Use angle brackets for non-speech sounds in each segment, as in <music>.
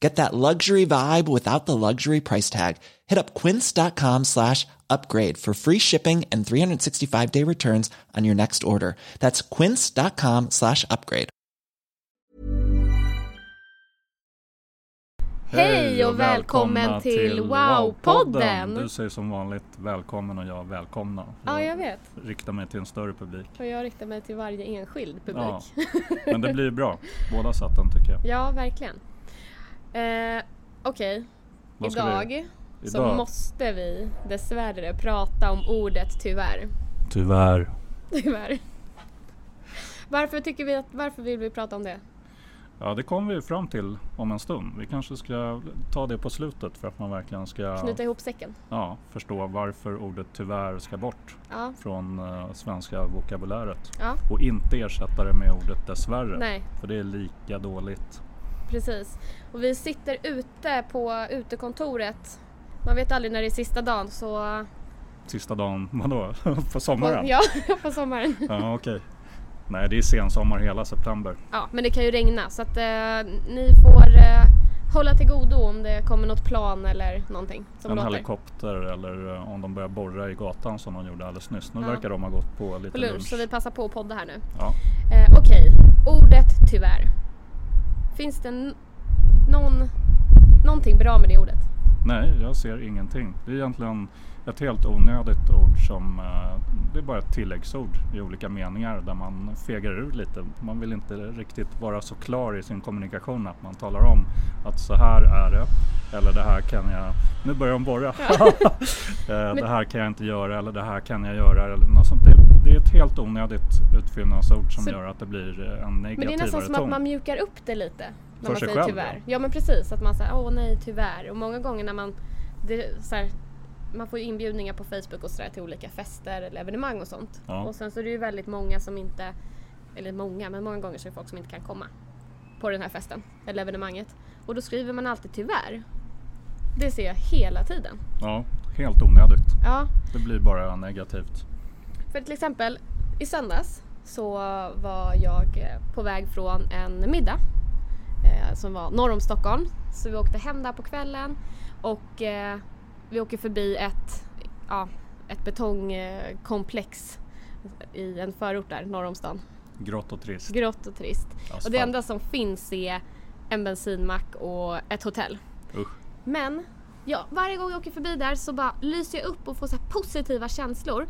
Get that luxury vibe without the luxury price tag. Hit up quince.com slash upgrade for free shipping and 365 day returns on your next order. That's quince.com slash upgrade. Hej och välkommen till Wow-podden! Du säger som vanligt välkommen och jag välkomna. Ja, jag vet. riktar mig till en större publik. Och jag riktar mig till varje enskild publik. Ja, men det blir bra. Båda sätten tycker jag. <laughs> Ja, verkligen. Eh, Okej, ska idag, vi- så idag? måste vi dessvärre prata om ordet tyvärr. Tyvärr. Tyvärr. Varför tycker vi att, varför vill vi prata om det? Ja, det kommer vi fram till om en stund. Vi kanske ska ta det på slutet för att man verkligen ska Knyta ihop säcken? ja, förstå varför ordet tyvärr ska bort Ja. från eh, svenska vokabuläret. Ja, Och inte ersätta det med ordet dessvärre. nej, För det är lika dåligt. Precis. Och vi sitter ute på utekontoret. Man vet aldrig när det är sista dagen så... Sista dagen, <laughs> vadå? på På, sommaren? ja, <laughs> på sommaren. Ja, okej. Nej, det är sensommar hela september. Ja, men det kan ju regna så att eh, ni får eh, hålla till godo om det kommer något plan eller någonting som en låter. helikopter eller eh, om de börjar borra i gatan som de gjorde alldeles nyss. Nu Ja. verkar de ha gått på lite På lunch, lunch. så vi passar på att podda här nu. Ja. Eh, Okej, tyvärr. Finns det någon, någonting bra med det ordet? Nej, jag ser ingenting. Det är egentligen ett helt onödigt ord som eh, det är bara ett tilläggsord i olika meningar där man fegar ur lite. Man vill inte riktigt vara så klar i sin kommunikation att man talar om att så här är det eller det här kan jag, nu börjar de borra. <laughs> Eh, det här kan jag inte göra eller det här kan jag göra eller något sånt. Det, helt onödigt utfyllnadsord som Så- gör att det blir eh, en Men det är negativare nästan som ton. att man mjukar upp det lite. När För man sig säger själv, tyvärr. ja. Ja. men precis, att man säger åh nej tyvärr. Och många gånger när man det, så här, man får ju inbjudningar på Facebook och sådär till olika fester eller evenemang och sånt. Ja. Och sen så är det ju väldigt många som inte, eller många, men många gånger så är det folk som inte kan komma på den här festen eller evenemanget. Och då skriver man alltid tyvärr. Det ser jag hela tiden. Ja, helt onödigt. Ja, Det blir bara negativt. För till exempel i söndags så var jag eh, på väg från en middag eh, som var norr om Stockholm. Så vi åkte hem där på kvällen och eh, vi åker förbi ett, ja, ett betongkomplex i en förort där norr om stan. Grått och trist. Grått och trist. Och Asfalt. det enda som finns är en bensinmack och ett hotell. Usch. Men ja, varje gång jag åker förbi där så bara lyser jag upp och får så positiva känslor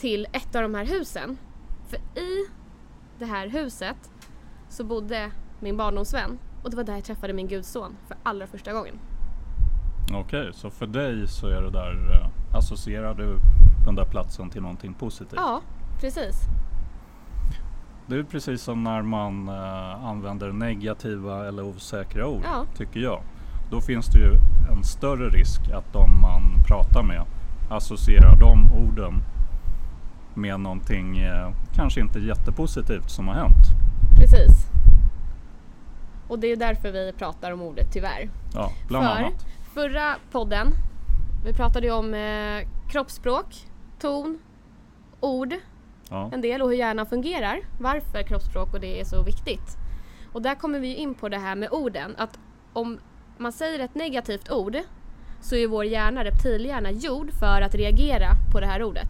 till ett av de här husen. För i det här huset så bodde min barndomsvän och det var där jag träffade min gudson för allra första gången. Okej, så för dig så är det där, eh, associerar du den där platsen till någonting positivt? Ja, precis. Det är precis som när man eh, använder negativa eller osäkra ord, Ja. tycker jag. Då finns det ju en större risk att de man pratar med associerar de orden med någonting eh, kanske inte jättepositivt som har hänt. Precis. Och det är därför vi pratar om ordet tyvärr. Ja, bland För annat. förra podden, vi pratade ju om eh, kroppsspråk, ton, ord Ja. en del och hur hjärnan fungerar. Varför kroppsspråk och det är så viktigt. Och där kommer vi in på det här med orden. Att om man säger ett negativt ord så är vår hjärna, reptilhjärna, gjord för att reagera på det här ordet.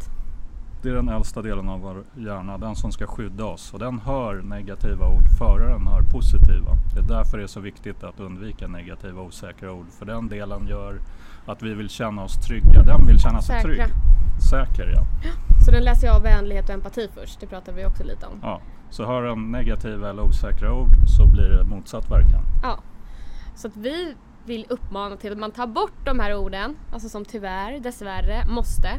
Det är den äldsta delen av vår hjärna, den som ska skydda oss. Och den hör negativa ord före den hör positiva. Det är därför det är så viktigt att undvika negativa och osäkra ord. För den delen gör att vi vill känna oss trygga. Den vill känna sig Säkra. trygg. Säker ja. Så den läser jag av vänlighet och empati först. Det pratade vi också lite om. ja. Så hör en negativa eller osäkra ord så blir det motsatt verkan. Ja. Så att vi vill uppmana till att man tar bort de här orden, alltså som tyvärr, dessvärre, måste,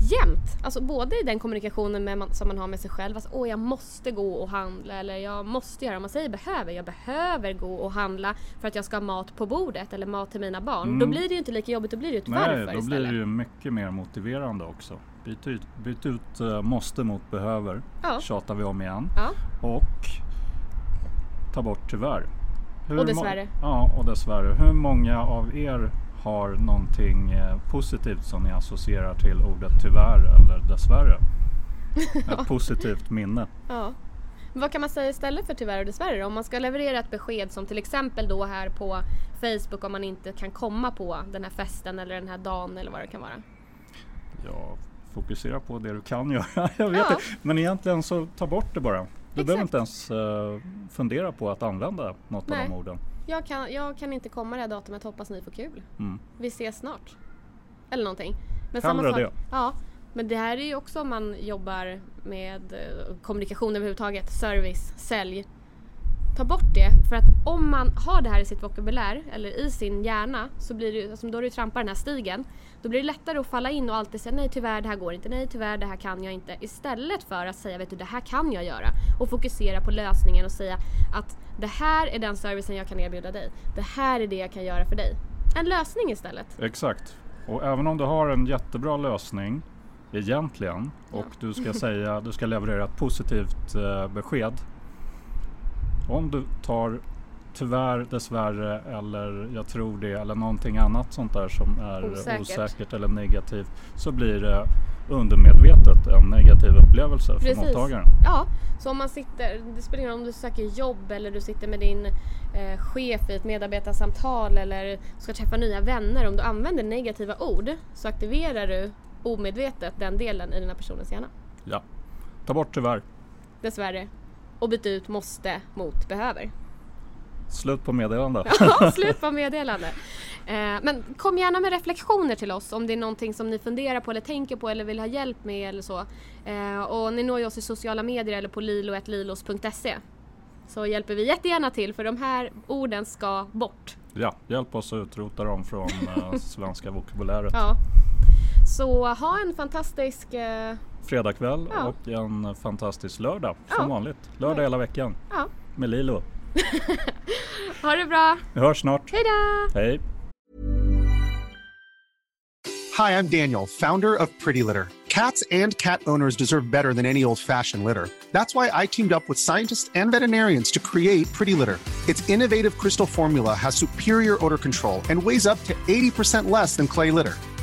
jämt. Alltså både i den kommunikationen med som man har med sig själv, alltså åh jag måste gå och handla eller jag måste göra, om man säger behöver, jag behöver gå och handla för att jag ska ha mat på bordet eller mat till mina barn. Mm. Då blir det ju inte lika jobbigt, då blir det ju ett varför Nej, då istället. blir det ju mycket mer motiverande också. Byt ut, byt ut eh, måste mot behöver. Ja. Tjatar vi om igen. Ja. Och ta bort tyvärr. Hur Och dessvärre. Ja, och dessvärre. Hur många av er har någonting eh, positivt som ni associerar till ordet tyvärr eller dessvärre? <laughs> Ett positivt minne. Ja. Vad kan man säga istället för tyvärr och dessvärre? Om man ska leverera ett besked som till exempel då här på Facebook om man inte kan komma på den här festen eller den här dagen eller vad det kan vara. Ja, fokusera på det du kan <laughs> göra. Jag vet Ja. inte. Men egentligen så ta bort det bara. Du behöver Exakt. inte ens eh, fundera på att använda något Nej. av de orden. Jag kan, jag kan inte komma det här datumet, hoppas ni får kul. Mm. Vi ses snart. Eller någonting. Men Hellre det. Ja, men det här är ju också om man jobbar med eh, kommunikation överhuvudtaget, service, sälj. Ta bort det, för att om man har det här i sitt vokabulär eller i sin hjärna så blir det alltså då du trampar den här stigen, då blir det lättare att falla in och alltid säga nej tyvärr det här går inte, nej tyvärr det här kan jag inte. Istället för att säga vet du det här kan jag göra och fokusera på lösningen och säga att det här är den servicen jag kan erbjuda dig. Det här är det jag kan göra för dig. En lösning istället. Exakt. Och även om du har en jättebra lösning egentligen och du ska <laughs> säga, du ska leverera ett positivt eh, besked. Om du tar tyvärr, dessvärre eller jag tror det eller någonting annat sånt där som är Osäkert. osäkert eller negativt så blir det undermedvetet en negativ upplevelse för Precis. mottagaren. Ja, så om man sitter, det spelar ingen roll om du söker jobb eller du sitter med din eh, chef i ett medarbetarsamtal eller ska träffa nya vänner. Om du använder negativa ord så aktiverar du omedvetet den delen i den här personens hjärna. Ja. Ta bort tyvärr. Dessvärre. Och byta ut måste mot behöver. Slut på meddelande. Ja, <laughs> slut på meddelande. Eh, men kom gärna med reflektioner till oss om det är någonting som ni funderar på eller tänker på eller vill ha hjälp med eller så. Eh, och ni når ju oss i sociala medier eller på lilo.lilos.se. Så hjälper vi jättegärna till för de här orden ska bort. Ja, hjälp oss att utrota dem från eh, svenska vokabuläret. Ja. Så ha en fantastisk... Eh, Fredagkväll Ja. och en fantastisk lördag som Ja. vanligt. Lördag hela veckan ja. med Lilo. <laughs> Ha det bra! Vi hörs snart. Hej då! Hej! Hi, I'm Daniel, founder of Pretty Litter. Cats and cat owners deserve better than any old fashioned litter. That's why I teamed up with scientists and veterinarians to create Pretty Litter. Its innovative crystal formula has superior odor control and weighs up to 80% less than clay litter.